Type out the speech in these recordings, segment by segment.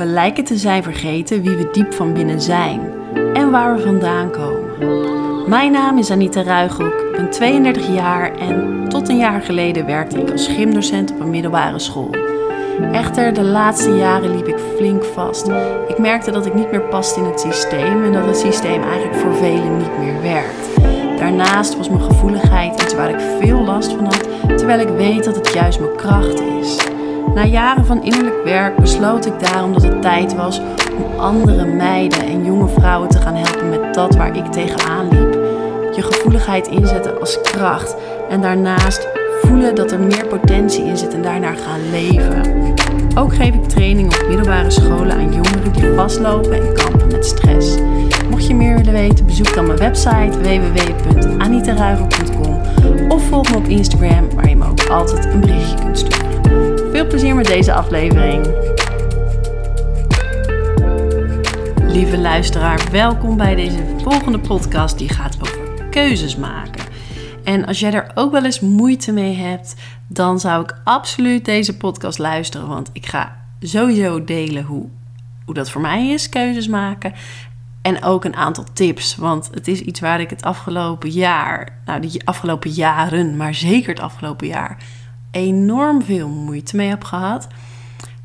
We lijken te zijn vergeten wie we diep van binnen zijn en waar we vandaan komen. Mijn naam is Anita Ruigrok, ik ben 32 jaar en tot een jaar geleden werkte ik als gymdocent op een middelbare school. Echter, de laatste jaren liep ik flink vast. Ik merkte dat ik niet meer paste in het systeem en dat het systeem eigenlijk voor velen niet meer werkt. Daarnaast was mijn gevoeligheid iets waar ik veel last van had, terwijl ik weet dat het juist mijn kracht is. Na jaren van innerlijk werk besloot ik daarom dat het tijd was om andere meiden en jonge vrouwen te gaan helpen met dat waar ik tegenaan liep. Je gevoeligheid inzetten als kracht en daarnaast voelen dat er meer potentie in zit en daarnaar gaan leven. Ook geef ik training op middelbare scholen aan jongeren die vastlopen en kampen met stress. Mocht je meer willen weten, bezoek dan mijn website www.anitaruiger.com of volg me op Instagram waar je me ook altijd een berichtje kunt sturen. Veel plezier met deze aflevering. Lieve luisteraar, welkom bij deze volgende podcast die gaat over keuzes maken. En als jij er ook wel eens moeite mee hebt, dan zou ik absoluut deze podcast luisteren. Want ik ga sowieso delen hoe, hoe dat voor mij is, keuzes maken. En ook een aantal tips. Want het is iets waar ik het afgelopen jaar, nou die afgelopen jaren, maar zeker het afgelopen jaar, enorm veel moeite mee heb gehad.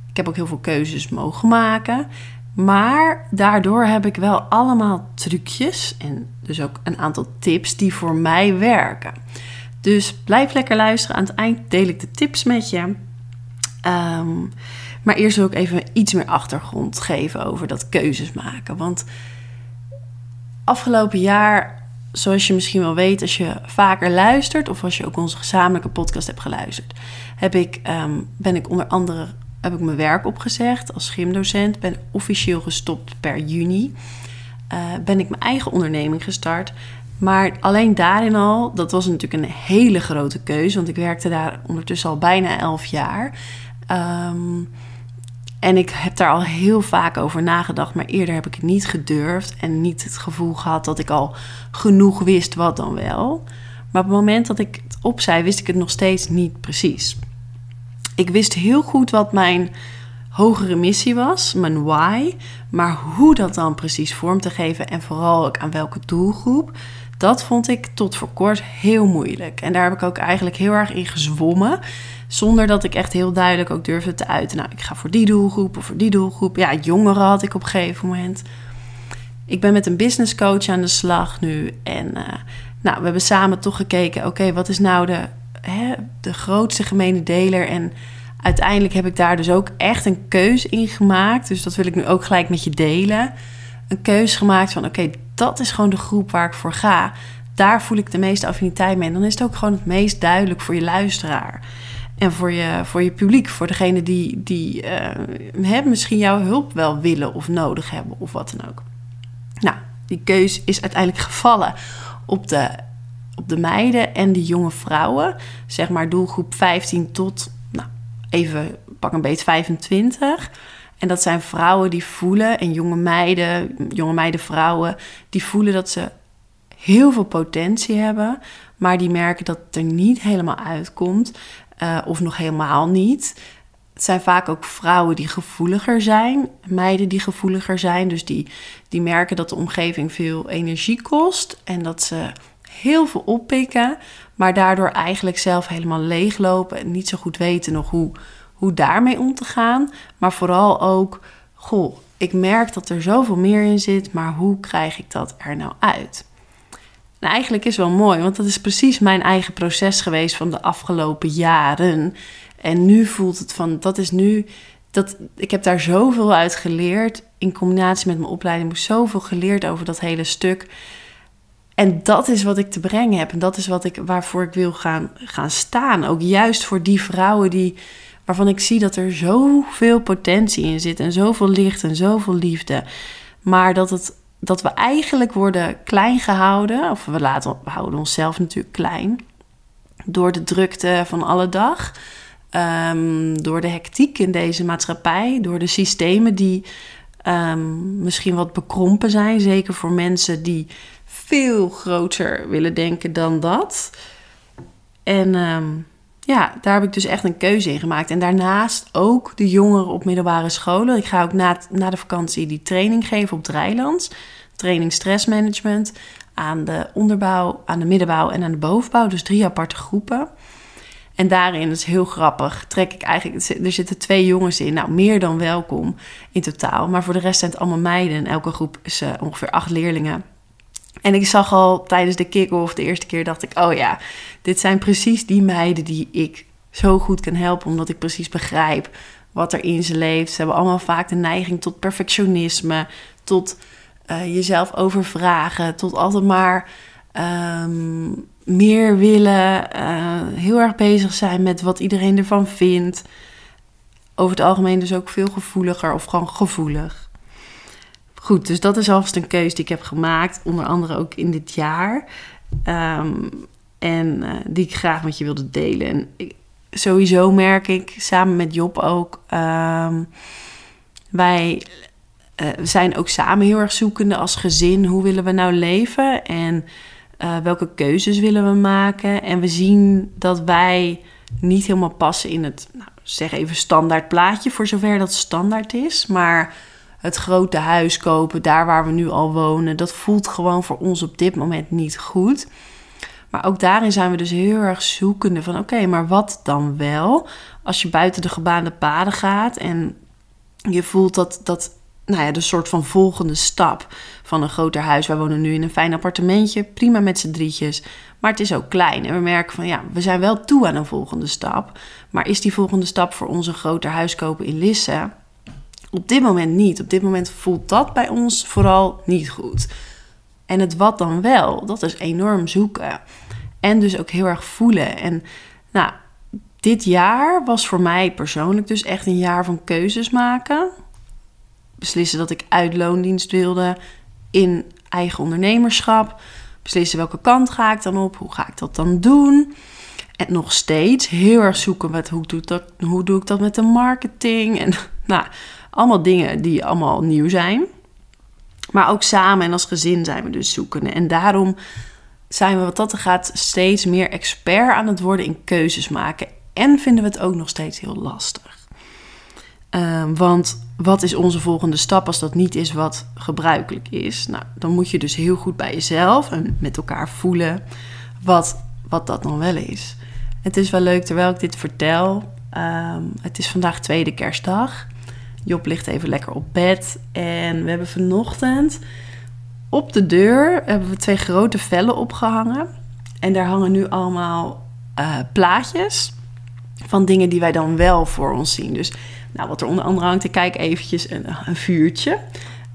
Ik heb ook heel veel keuzes mogen maken. Maar daardoor heb ik wel allemaal trucjes en dus ook een aantal tips die voor mij werken. Dus blijf lekker luisteren. Aan het eind deel ik de tips met je. Ehm, maar eerst wil ik even iets meer achtergrond geven over dat keuzes maken. Want afgelopen jaar, zoals je misschien wel weet, als je vaker luistert of als je ook onze gezamenlijke podcast hebt geluisterd, heb ik, ehm, ben ik onder andere heb ik mijn werk opgezegd als gymdocent. Ben officieel gestopt per juni. Uh, ben ik mijn eigen onderneming gestart. Maar alleen daarin al, dat was natuurlijk een hele grote keuze. Want ik werkte daar ondertussen al bijna elf jaar. Um, en ik heb daar al heel vaak over nagedacht, maar eerder heb ik het niet gedurfd en niet het gevoel gehad dat ik al genoeg wist wat dan wel. Maar op het moment dat ik het opzij, wist ik het nog steeds niet precies. Ik wist heel goed wat mijn hogere missie was, mijn why, maar hoe dat dan precies vorm te geven en vooral ook aan welke doelgroep, dat vond ik tot voor kort heel moeilijk. En daar heb ik ook eigenlijk heel erg in gezwommen. Zonder dat ik echt heel duidelijk ook durfde te uiten. Nou, ik ga voor die doelgroep of voor die doelgroep. Ja, jongeren had ik op een gegeven moment. Ik ben met een business coach aan de slag nu. En uh, nou, we hebben samen toch gekeken. Oké, wat is nou de, hè, de grootste gemene deler? En uiteindelijk heb ik daar dus ook echt een keus in gemaakt. Dus dat wil ik nu ook gelijk met je delen. Een keus gemaakt van oké, dat is gewoon de groep waar ik voor ga. Daar voel ik de meeste affiniteit mee. En dan is het ook gewoon het meest duidelijk voor je luisteraar. En voor je, voor je publiek, voor degene die, die uh, misschien jouw hulp wel willen of nodig hebben of wat dan ook. Nou, die keus is uiteindelijk gevallen op de, op de meiden en de jonge vrouwen. Zeg maar doelgroep 15 tot, nou, even pak een beetje 25. En dat zijn vrouwen die voelen, en jonge meiden, jonge meiden, vrouwen, die voelen dat ze heel veel potentie hebben, maar die merken dat het er niet helemaal uitkomt. Uh, of nog helemaal niet. Het zijn vaak ook vrouwen die gevoeliger zijn, meiden die gevoeliger zijn. Dus die, die merken dat de omgeving veel energie kost en dat ze heel veel oppikken, maar daardoor eigenlijk zelf helemaal leeglopen en niet zo goed weten nog hoe, hoe daarmee om te gaan. Maar vooral ook, goh, ik merk dat er zoveel meer in zit, maar hoe krijg ik dat er nou uit? Nou, eigenlijk is wel mooi, want dat is precies mijn eigen proces geweest van de afgelopen jaren. En nu voelt het van, dat is nu, dat, ik heb daar zoveel uit geleerd. In combinatie met mijn opleiding heb zoveel geleerd over dat hele stuk. En dat is wat ik te brengen heb. En dat is wat ik, waarvoor ik wil gaan, gaan staan. Ook juist voor die vrouwen die, waarvan ik zie dat er zoveel potentie in zit. En zoveel licht en zoveel liefde. Maar dat het dat we eigenlijk worden klein gehouden, of we, laten, we houden onszelf natuurlijk klein, door de drukte van alle dag, um, door de hectiek in deze maatschappij, door de systemen die um, misschien wat bekrompen zijn, zeker voor mensen die veel groter willen denken dan dat. En um, ja, daar heb ik dus echt een keuze in gemaakt. En daarnaast ook de jongeren op middelbare scholen. Ik ga ook na, na de vakantie die training geven op Dreiland. Training stressmanagement aan de onderbouw, aan de middenbouw en aan de bovenbouw. Dus drie aparte groepen. En daarin, dat is heel grappig, trek ik eigenlijk... Er zitten twee jongens in, nou meer dan welkom in totaal. Maar voor de rest zijn het allemaal meiden. En elke groep is uh, ongeveer acht leerlingen. En ik zag al tijdens de kick-off de eerste keer, dacht ik... oh ja, dit zijn precies die meiden die ik zo goed kan helpen... omdat ik precies begrijp wat er in ze leeft. Ze hebben allemaal vaak de neiging tot perfectionisme... tot uh, jezelf overvragen, tot altijd maar... Um, meer willen, uh, heel erg bezig zijn met wat iedereen ervan vindt. Over het algemeen dus ook veel gevoeliger of gewoon gevoelig. Goed, dus dat is alvast een keuze die ik heb gemaakt, onder andere ook in dit jaar. Um, en uh, die ik graag met je wilde delen. En ik, sowieso merk ik, samen met Job ook, um, wij uh, zijn ook samen heel erg zoekende als gezin. Hoe willen we nou leven? En uh, welke keuzes willen we maken? En we zien dat wij niet helemaal passen in het, nou, zeg even standaard plaatje, voor zover dat standaard is. Maar het grote huis kopen, daar waar we nu al wonen, dat voelt gewoon voor ons op dit moment niet goed. Maar ook daarin zijn we dus heel erg zoekende van oké, maar wat dan wel? Als je buiten de gebaande paden gaat en je voelt dat, dat nou ja, de soort van volgende stap van een groter huis. Wij wonen nu in een fijn appartementje, prima met z'n drietjes. Maar het is ook klein. En we merken van ja, we zijn wel toe aan een volgende stap. Maar is die volgende stap voor ons een groter huis kopen in Lisse? Op dit moment niet. Op dit moment voelt dat bij ons vooral niet goed. En het wat dan wel, dat is enorm zoeken. En dus ook heel erg voelen. En nou, dit jaar was voor mij persoonlijk dus echt een jaar van keuzes maken beslissen dat ik uit loondienst wilde in eigen ondernemerschap. Beslissen welke kant ga ik dan op, hoe ga ik dat dan doen. En nog steeds heel erg zoeken met hoe doe, dat, hoe doe ik dat met de marketing. En nou, allemaal dingen die allemaal nieuw zijn. Maar ook samen en als gezin zijn we dus zoekende. En daarom zijn we wat dat er gaat steeds meer expert aan het worden in keuzes maken. En vinden we het ook nog steeds heel lastig. Ehm, want wat is onze volgende stap als dat niet is wat gebruikelijk is? Nou, dan moet je dus heel goed bij jezelf en met elkaar voelen wat, wat dat dan wel is. Het is wel leuk terwijl ik dit vertel. Ehm, het is vandaag tweede kerstdag. Job ligt even lekker op bed. En we hebben vanochtend op de deur hebben we twee grote vellen opgehangen. En daar hangen nu allemaal uh, plaatjes van dingen die wij dan wel voor ons zien. Dus nou, wat er onder andere hangt, ik kijk eventjes een, een vuurtje.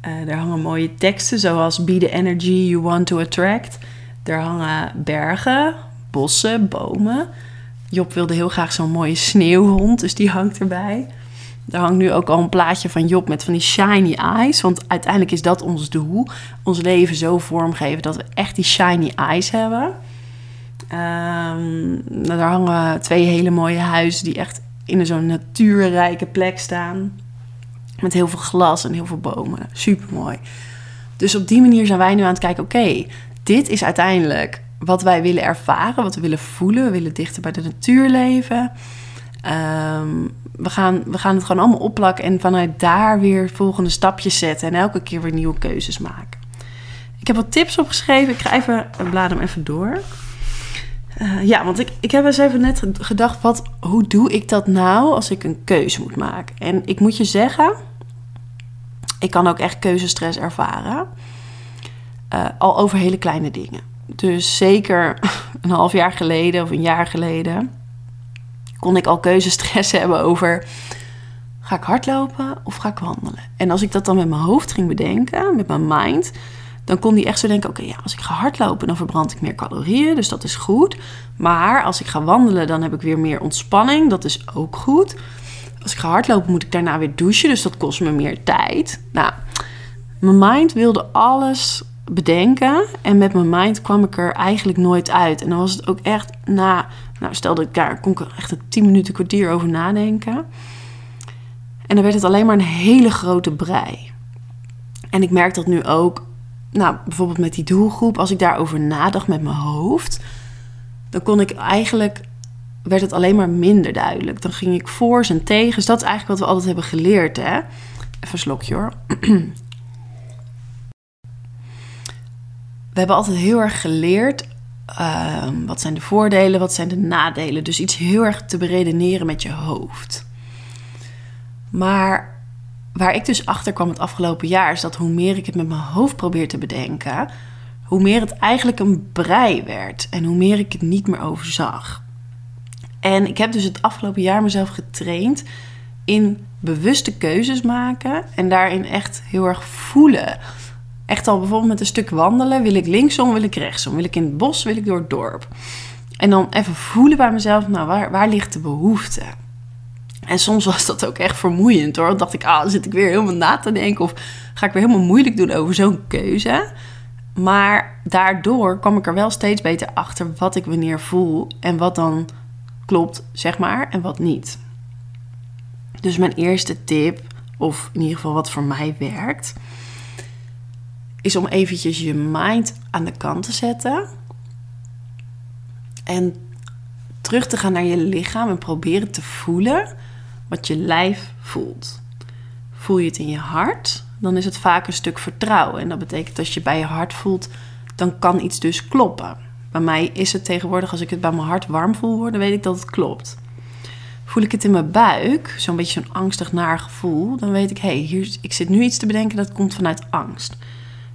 Uh, daar hangen mooie teksten zoals Be the energy you want to attract. Daar hangen bergen, bossen, bomen. Job wilde heel graag zo'n mooie sneeuwhond, dus die hangt erbij. Daar hangt nu ook al een plaatje van Job met van die shiny eyes. Want uiteindelijk is dat ons doel. Ons leven zo vormgeven dat we echt die shiny eyes hebben. Um, daar hangen twee hele mooie huizen die echt in zo'n natuurrijke plek staan. Met heel veel glas en heel veel bomen. Super mooi. Dus op die manier zijn wij nu aan het kijken: oké, dit is uiteindelijk wat wij willen ervaren, wat we willen voelen. We willen dichter bij de natuur leven. Ehm, we, gaan, we gaan het gewoon allemaal opplakken en vanuit daar weer volgende stapjes zetten. En elke keer weer nieuwe keuzes maken. Ik heb wat tips opgeschreven. Ik ga even, blaad hem even door. Uh, ja, want ik, ik heb eens even net gedacht, wat, hoe doe ik dat nou als ik een keuze moet maken? En ik moet je zeggen, ik kan ook echt keuzestress ervaren. Uh, al over hele kleine dingen. Dus zeker een half jaar geleden of een jaar geleden kon ik al keuzestress hebben over ga ik hardlopen of ga ik wandelen? En als ik dat dan met mijn hoofd ging bedenken, met mijn mind, dan kon hij echt zo denken: oké, ja, als ik ga hardlopen, dan verbrand ik meer calorieën, dus dat is goed. Maar als ik ga wandelen, dan heb ik weer meer ontspanning, dat is ook goed. Als ik ga hardlopen, moet ik daarna weer douchen, dus dat kost me meer tijd. Nou, mijn mind wilde alles bedenken en met mijn mind kwam ik er eigenlijk nooit uit. En dan was het ook echt na, nou, stelde ik daar, kon ik echt een 10 minuten kwartier over nadenken. En dan werd het alleen maar een hele grote brei. En ik merk dat nu ook nou, bijvoorbeeld met die doelgroep, als ik daarover nadacht met mijn hoofd, dan kon ik eigenlijk werd het alleen maar minder duidelijk. Dan ging ik voor's en tegens. Dat is eigenlijk wat we altijd hebben geleerd, hè? Even slokje hoor. we hebben altijd heel erg geleerd. Ehm, wat zijn de voordelen, wat zijn de nadelen? Dus iets heel erg te beredeneren met je hoofd. Maar waar ik dus achter kwam het afgelopen jaar, is dat hoe meer ik het met mijn hoofd probeer te bedenken, hoe meer het eigenlijk een brei werd en hoe meer ik het niet meer overzag. En ik heb dus het afgelopen jaar mezelf getraind in bewuste keuzes maken en daarin echt heel erg voelen. Echt al bijvoorbeeld met een stuk wandelen. Wil ik linksom, wil ik rechtsom? Wil ik in het bos, wil ik door het dorp? En dan even voelen bij mezelf, nou, waar, waar ligt de behoefte? En soms was dat ook echt vermoeiend hoor. Dan dacht ik, ah, dan zit ik weer helemaal na te denken. Of ga ik weer helemaal moeilijk doen over zo'n keuze. Maar daardoor kwam ik er wel steeds beter achter wat ik wanneer voel. En wat dan klopt, zeg maar, en wat niet. Dus mijn eerste tip, of in ieder geval wat voor mij werkt, is om eventjes je mind aan de kant te zetten. En terug te gaan naar je lichaam en proberen te voelen wat je lijf voelt. Voel je het in je hart, dan is het vaak een stuk vertrouwen. En dat betekent als je bij je hart voelt, dan kan iets dus kloppen. Bij mij is het tegenwoordig, als ik het bij mijn hart warm voel dan weet ik dat het klopt. Voel ik het in mijn buik, zo'n beetje zo'n angstig naar gevoel, dan weet ik, hé, hey, ik zit nu iets te bedenken dat komt vanuit angst.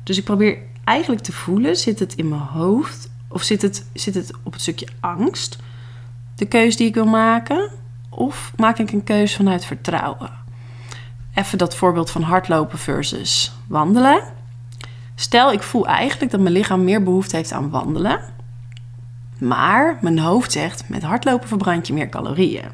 Dus ik probeer eigenlijk te voelen, zit het in mijn hoofd of zit het, zit het op het stukje angst, de keuze die ik wil maken, of maak ik een keuze vanuit vertrouwen? Even dat voorbeeld van hardlopen versus wandelen. Stel, ik voel eigenlijk dat mijn lichaam meer behoefte heeft aan wandelen. Maar mijn hoofd zegt, met hardlopen verbrand je meer calorieën.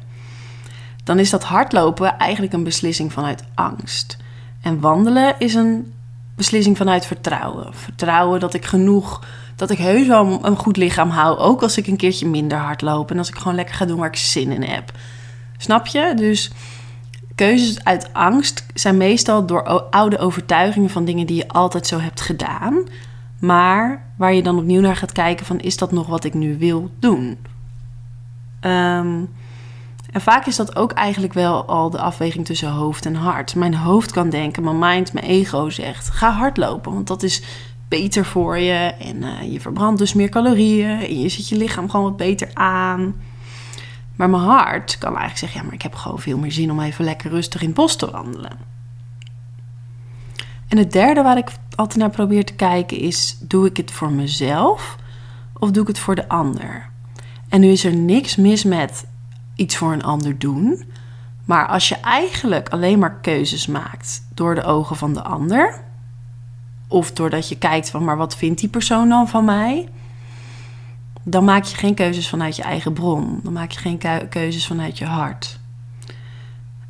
Dan is dat hardlopen eigenlijk een beslissing vanuit angst. En wandelen is een beslissing vanuit vertrouwen. Vertrouwen dat ik genoeg, dat ik heus wel een goed lichaam hou. Ook als ik een keertje minder hard loop. En als ik gewoon lekker ga doen waar ik zin in heb. Snap je? Dus keuzes uit angst zijn meestal door oude overtuigingen van dingen die je altijd zo hebt gedaan. Maar waar je dan opnieuw naar gaat kijken van is dat nog wat ik nu wil doen? Ehm, en vaak is dat ook eigenlijk wel al de afweging tussen hoofd en hart. Mijn hoofd kan denken, mijn mind, mijn ego zegt: ga hardlopen, want dat is beter voor je. En uh, je verbrandt dus meer calorieën en je zet je lichaam gewoon wat beter aan. Maar mijn hart kan eigenlijk zeggen: ja, maar ik heb gewoon veel meer zin om even lekker rustig in het bos te wandelen. En het derde waar ik altijd naar probeer te kijken is: doe ik het voor mezelf of doe ik het voor de ander? En nu is er niks mis met iets voor een ander doen. Maar als je eigenlijk alleen maar keuzes maakt door de ogen van de ander, of doordat je kijkt van maar wat vindt die persoon dan van mij, dan maak je geen keuzes vanuit je eigen bron. Dan maak je geen keuzes vanuit je hart.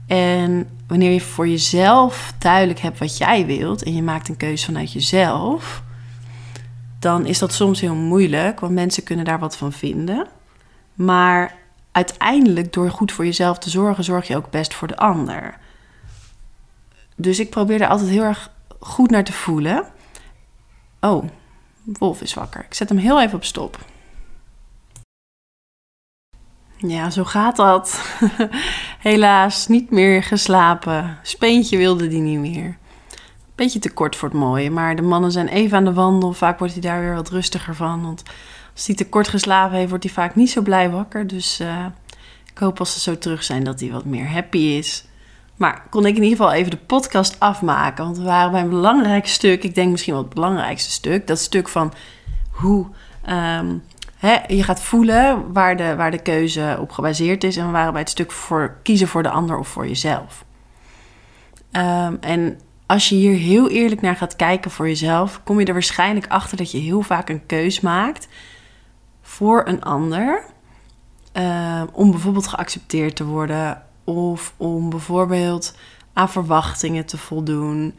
En wanneer je voor jezelf duidelijk hebt wat jij wilt en je maakt een keuze vanuit jezelf, dan is dat soms heel moeilijk, want mensen kunnen daar wat van vinden. Maar uiteindelijk, door goed voor jezelf te zorgen, zorg je ook best voor de ander. Dus ik probeer er altijd heel erg goed naar te voelen. Oh, Wolf is wakker. Ik zet hem heel even op stop. Ja, zo gaat dat. Helaas niet meer geslapen. Speentje wilde die niet meer. Beetje te kort voor het mooie, maar de mannen zijn even aan de wandel. Vaak wordt hij daar weer wat rustiger van. Want als hij te kort geslapen heeft, wordt hij vaak niet zo blij wakker. Dus uh, ik hoop als ze zo terug zijn dat hij wat meer happy is. Maar kon ik in ieder geval even de podcast afmaken. Want we waren bij een belangrijk stuk. Ik denk misschien wel het belangrijkste stuk. Dat stuk van hoe um, je gaat voelen waar de, waar de keuze op gebaseerd is. En we waren bij het stuk voor kiezen voor de ander of voor jezelf. Um, en als je hier heel eerlijk naar gaat kijken voor jezelf, kom je er waarschijnlijk achter dat je heel vaak een keus maakt voor een ander. Uh, om bijvoorbeeld geaccepteerd te worden. Of om bijvoorbeeld aan verwachtingen te voldoen.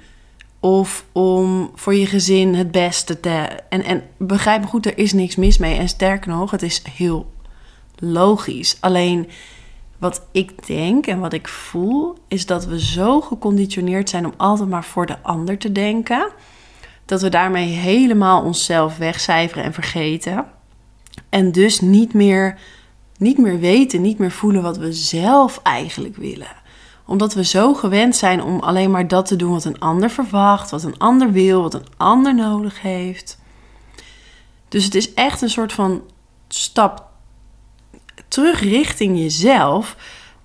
Of om voor je gezin het beste te. En, en begrijp me goed, er is niks mis mee. En sterker nog, het is heel logisch. Alleen wat ik denk en wat ik voel, is dat we zo geconditioneerd zijn om altijd maar voor de ander te denken. Dat we daarmee helemaal onszelf wegcijferen en vergeten. En dus niet meer niet meer weten, niet meer voelen wat we zelf eigenlijk willen. Omdat we zo gewend zijn om alleen maar dat te doen wat een ander verwacht, wat een ander wil, wat een ander nodig heeft. Dus het is echt een soort van stap terug richting jezelf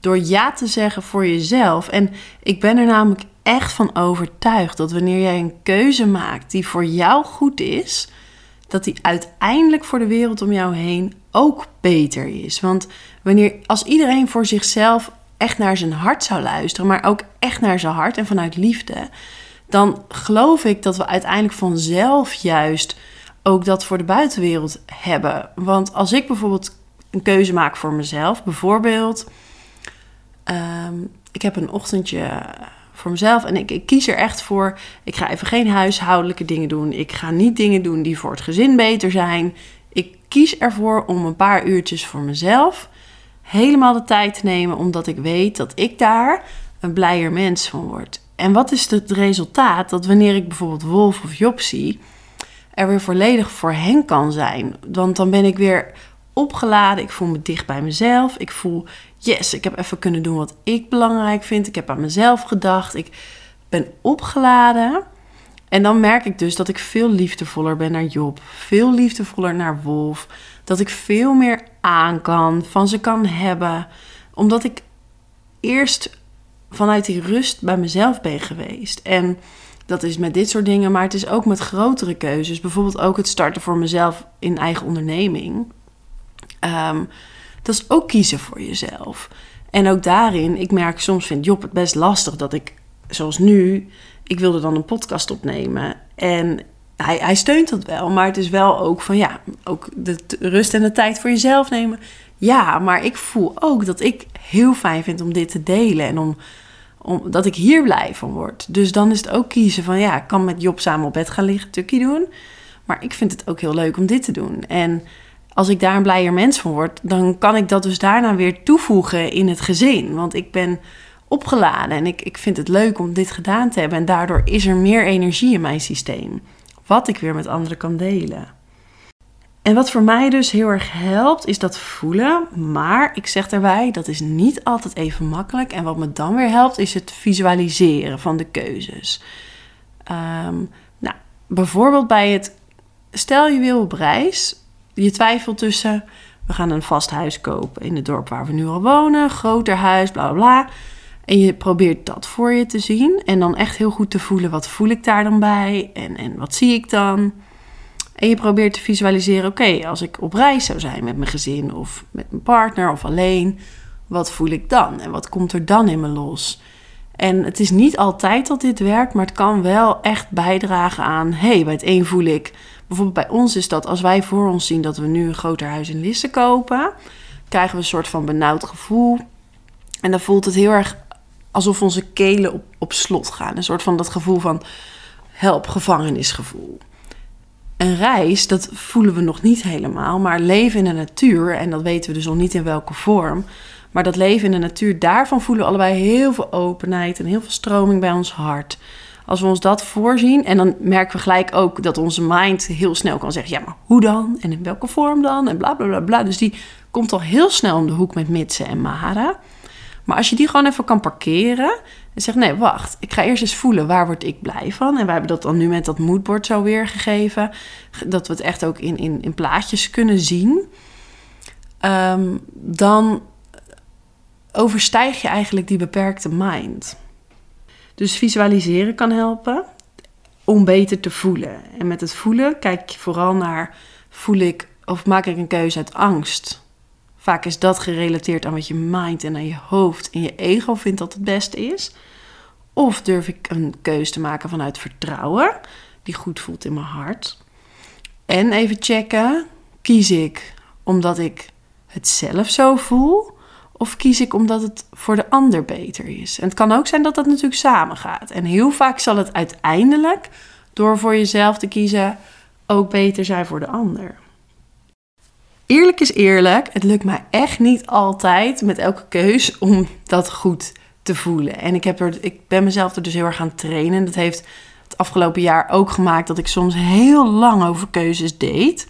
door ja te zeggen voor jezelf. En ik ben er namelijk echt van overtuigd dat wanneer jij een keuze maakt die voor jou goed is, dat die uiteindelijk voor de wereld om jou heen ook beter is. Want wanneer als iedereen voor zichzelf echt naar zijn hart zou luisteren, maar ook echt naar zijn hart en vanuit liefde, dan geloof ik dat we uiteindelijk vanzelf juist ook dat voor de buitenwereld hebben. Want als ik bijvoorbeeld een keuze maak voor mezelf, bijvoorbeeld, ehm, ik heb een ochtendje voor mezelf en ik, ik, kies er echt voor. Ik ga even geen huishoudelijke dingen doen. Ik ga niet dingen doen die voor het gezin beter zijn. Ik kies ervoor om een paar uurtjes voor mezelf helemaal de tijd te nemen, omdat ik weet dat ik daar een blijer mens van word. En wat is het resultaat? Dat wanneer ik bijvoorbeeld Wolf of Job zie, er weer volledig voor hen kan zijn. Want dan ben ik weer opgeladen. Ik voel me dicht bij mezelf. Ik voel, yes, ik heb even kunnen doen wat ik belangrijk vind. Ik heb aan mezelf gedacht. Ik ben opgeladen. En dan merk ik dus dat ik veel liefdevoller ben naar Job. Veel liefdevoller naar Wolf. Dat ik veel meer aan kan, van ze kan hebben. Omdat ik eerst vanuit die rust bij mezelf ben geweest. En dat is met dit soort dingen, maar het is ook met grotere keuzes. Bijvoorbeeld ook het starten voor mezelf in eigen onderneming. Ehm, dat is ook kiezen voor jezelf. En ook daarin, ik merk soms vind Job het best lastig dat ik, zoals nu, ik wilde dan een podcast opnemen. En hij, hij steunt dat wel, maar het is wel ook van ja, ook de rust en de tijd voor jezelf nemen. Ja, maar ik voel ook dat ik heel fijn vind om dit te delen en om omdat ik hier blij van word. Dus dan is het ook kiezen van ja, ik kan met Job samen op bed gaan liggen, tukkie doen. Maar ik vind het ook heel leuk om dit te doen. En als ik daar een blijer mens van word, dan kan ik dat dus daarna weer toevoegen in het gezin. Want ik ben opgeladen en ik, ik vind het leuk om dit gedaan te hebben. En daardoor is er meer energie in mijn systeem. Wat ik weer met anderen kan delen. En wat voor mij dus heel erg helpt, is dat voelen. Maar ik zeg daarbij, dat is niet altijd even makkelijk. En wat me dan weer helpt, is het visualiseren van de keuzes. Ehm, nou, bijvoorbeeld bij het, stel je wil op reis, je twijfelt tussen, we gaan een vast huis kopen in het dorp waar we nu al wonen, groter huis, bla bla. En je probeert dat voor je te zien en dan echt heel goed te voelen, wat voel ik daar dan bij en, en wat zie ik dan? En je probeert te visualiseren: oké, als ik op reis zou zijn met mijn gezin of met mijn partner of alleen, wat voel ik dan? En wat komt er dan in me los? En het is niet altijd dat dit werkt, maar het kan wel echt bijdragen aan: hey, bij het een voel ik. Bijvoorbeeld bij ons is dat als wij voor ons zien dat we nu een groter huis in Lisse kopen, krijgen we een soort van benauwd gevoel. En dan voelt het heel erg alsof onze kelen op, op slot gaan. Een soort van dat gevoel van help, gevangenisgevoel een reis, dat voelen we nog niet helemaal. Maar leven in de natuur, en dat weten we dus nog niet in welke vorm. Maar dat leven in de natuur, daarvan voelen we allebei heel veel openheid en heel veel stroming bij ons hart. Als we ons dat voorzien, en dan merken we gelijk ook dat onze mind heel snel kan zeggen: ja, maar hoe dan? En in welke vorm dan? En bla bla bla bla. Dus die komt al heel snel om de hoek met Mitsen en Mara. Maar als je die gewoon even kan parkeren en zegt: nee, wacht, ik ga eerst eens voelen waar word ik blij van. En we hebben dat dan nu met dat moodboard zo weergegeven, dat we het echt ook in, in, in plaatjes kunnen zien. Ehm, dan overstijg je eigenlijk die beperkte mind. Dus visualiseren kan helpen om beter te voelen. En met het voelen kijk je vooral naar: voel ik of maak ik een keuze uit angst? Vaak is dat gerelateerd aan wat je mind en aan je hoofd en je ego vindt dat het beste is. Of durf ik een keuze te maken vanuit vertrouwen, die goed voelt in mijn hart. En even checken, kies ik omdat ik het zelf zo voel? Of kies ik omdat het voor de ander beter is? En het kan ook zijn dat dat natuurlijk samen gaat. En heel vaak zal het uiteindelijk, door voor jezelf te kiezen, ook beter zijn voor de ander. Eerlijk is eerlijk, het lukt mij echt niet altijd met elke keus om dat goed te voelen. En ik, heb er, ik ben mezelf er dus heel erg gaan trainen. Dat heeft het afgelopen jaar ook gemaakt dat ik soms heel lang over keuzes deed.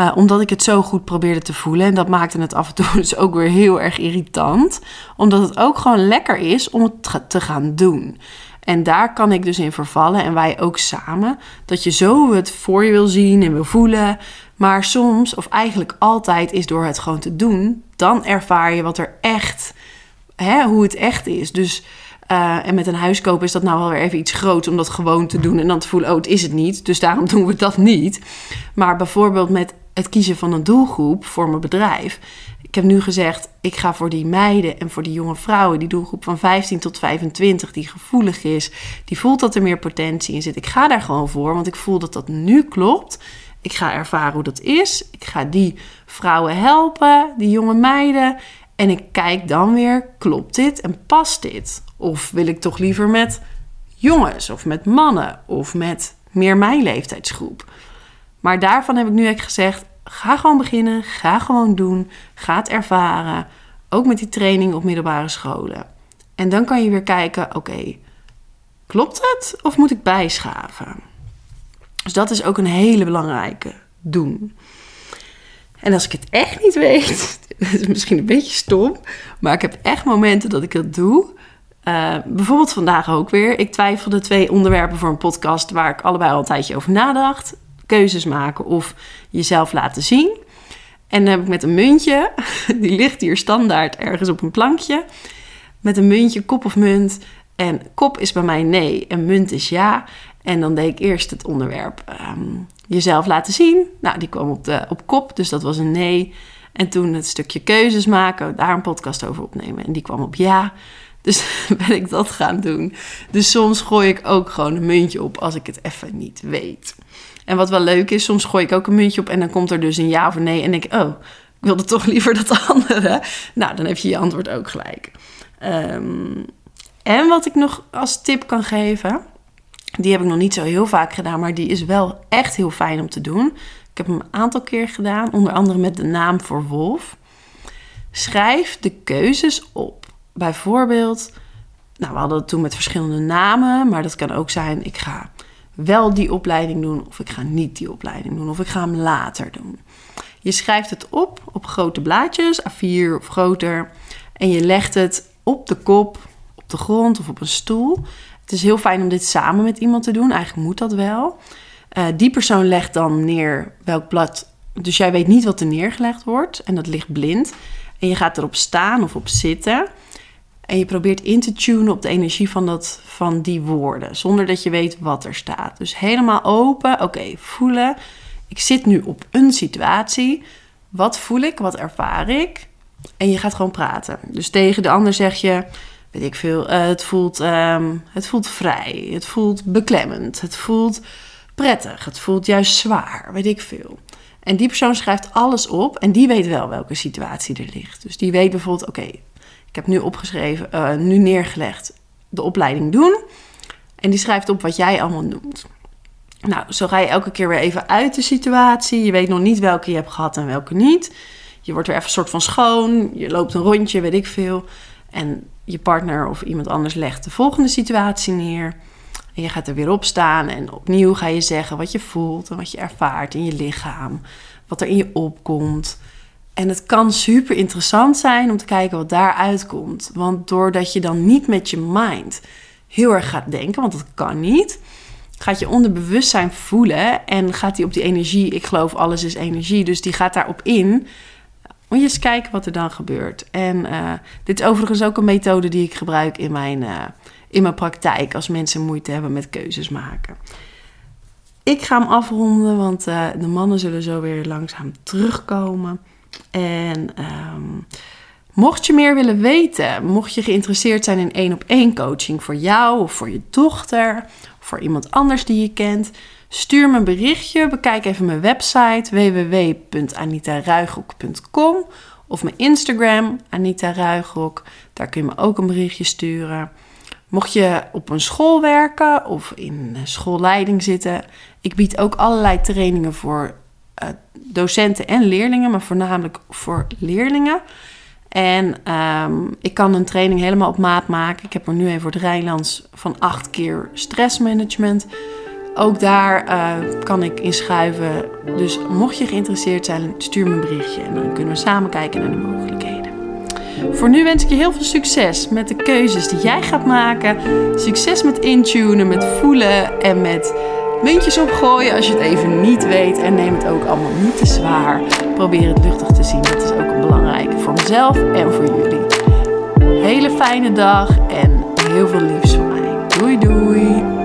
Uh, omdat ik het zo goed probeerde te voelen. En dat maakte het af en toe dus ook weer heel erg irritant. Omdat het ook gewoon lekker is om het te gaan doen. En daar kan ik dus in vervallen en wij ook samen. Dat je zo het voor je wil zien en wil voelen. Maar soms, of eigenlijk altijd, is door het gewoon te doen. Dan ervaar je wat er echt, hè, hoe het echt is. Dus, uh, en met een huis kopen is dat nou wel weer even iets groots om dat gewoon te doen. En dan te voelen, oh, het is het niet. Dus daarom doen we dat niet. Maar bijvoorbeeld met het kiezen van een doelgroep voor mijn bedrijf. Ik heb nu gezegd, ik ga voor die meiden en voor die jonge vrouwen, die doelgroep van 15 tot 25, die gevoelig is, die voelt dat er meer potentie in zit. Ik ga daar gewoon voor, want ik voel dat dat nu klopt. Ik ga ervaren hoe dat is. Ik ga die vrouwen helpen, die jonge meiden. En ik kijk dan weer, klopt dit en past dit? Of wil ik toch liever met jongens of met mannen of met meer mijn leeftijdsgroep? Maar daarvan heb ik nu echt gezegd: ga gewoon beginnen, ga gewoon doen, ga het ervaren. Ook met die training op middelbare scholen. En dan kan je weer kijken: oké, klopt het of moet ik bijschaven? Dus dat is ook een hele belangrijke doen. En als ik het echt niet weet, dat is misschien een beetje stom, maar ik heb echt momenten dat ik het doe. Uh, bijvoorbeeld vandaag ook weer. Ik twijfelde twee onderwerpen voor een podcast waar ik allebei al een tijdje over nadacht keuzes maken of jezelf laten zien. En dan heb ik met een muntje, die ligt hier standaard ergens op een plankje, met een muntje, kop of munt. En kop is bij mij nee en munt is ja. En dan deed ik eerst het onderwerp ehm, jezelf laten zien. Nou, die kwam op, de, op kop, dus dat was een nee. En toen het stukje keuzes maken, daar een podcast over opnemen. En die kwam op ja. Dus ben ik dat gaan doen. Dus soms gooi ik ook gewoon een muntje op als ik het even niet weet. En wat wel leuk is, soms gooi ik ook een muntje op en dan komt er dus een ja of een nee. En ik, oh, ik wilde toch liever dat andere. Nou, dan heb je je antwoord ook gelijk. Ehm, en wat ik nog als tip kan geven, die heb ik nog niet zo heel vaak gedaan, maar die is wel echt heel fijn om te doen. Ik heb hem een aantal keer gedaan, onder andere met de naam voor Wolf. Schrijf de keuzes op. Bijvoorbeeld, nou, we hadden het toen met verschillende namen, maar dat kan ook zijn: ik ga wel die opleiding doen of ik ga niet die opleiding doen of ik ga hem later doen. Je schrijft het op op grote blaadjes, A4 of groter, en je legt het op de kop, op de grond of op een stoel. Het is heel fijn om dit samen met iemand te doen, eigenlijk moet dat wel. Uh, die persoon legt dan neer welk blad, dus jij weet niet wat er neergelegd wordt en dat ligt blind. En je gaat erop staan of op zitten. En je probeert in te tunen op de energie van, dat, van die woorden, zonder dat je weet wat er staat. Dus helemaal open, oké, voelen. Ik zit nu op een situatie. Wat voel ik? Wat ervaar ik? En je gaat gewoon praten. Dus tegen de ander zeg je, weet ik veel, uh, het, voelt, um, het voelt vrij, het voelt beklemmend, het voelt prettig, het voelt juist zwaar, weet ik veel. En die persoon schrijft alles op en die weet wel welke situatie er ligt. Dus die weet bijvoorbeeld, oké, ik heb nu opgeschreven, uh, nu neergelegd, de opleiding doen. En die schrijft op wat jij allemaal noemt. Nou, zo ga je elke keer weer even uit de situatie. Je weet nog niet welke je hebt gehad en welke niet. Je wordt weer even een soort van schoon. Je loopt een rondje, weet ik veel. En je partner of iemand anders legt de volgende situatie neer. En je gaat er weer op staan en opnieuw ga je zeggen wat je voelt en wat je ervaart in je lichaam. Wat er in je opkomt. En het kan super interessant zijn om te kijken wat daaruit komt. Want doordat je dan niet met je mind heel erg gaat denken, want dat kan niet, gaat je onderbewustzijn voelen en gaat die op die energie, ik geloof alles is energie, dus die gaat daarop in. Moet je eens kijken wat er dan gebeurt. En uh, dit is overigens ook een methode die ik gebruik in mijn, uh, in mijn praktijk als mensen moeite hebben met keuzes maken. Ik ga hem afronden, want uh, de mannen zullen zo weer langzaam terugkomen. En um, mocht je meer willen weten, mocht je geïnteresseerd zijn in één op één coaching voor jou of voor je dochter, of voor iemand anders die je kent, stuur me een berichtje. Bekijk even mijn website www.anitaruigrok.com of mijn Instagram Anita Ruigrok. Daar kun je me ook een berichtje sturen. Mocht je op een school werken of in schoolleiding zitten, ik bied ook allerlei trainingen voor uh, docenten en leerlingen, maar voornamelijk voor leerlingen. En ehm, ik kan een training helemaal op maat maken. Ik heb er nu even voor het Rijnlands van acht keer stressmanagement. Ook daar eh, kan ik inschuiven. Dus mocht je geïnteresseerd zijn, stuur me een berichtje en dan kunnen we samen kijken naar de mogelijkheden. Voor nu wens ik je heel veel succes met de keuzes die jij gaat maken. Succes met intunen, met voelen en met muntjes opgooien als je het even niet weet. En neem het ook allemaal niet te zwaar. Probeer het luchtig te zien. Dat is ook een belangrijke voor mezelf en voor jullie. Hele fijne dag en heel veel liefs van mij. Doei doei!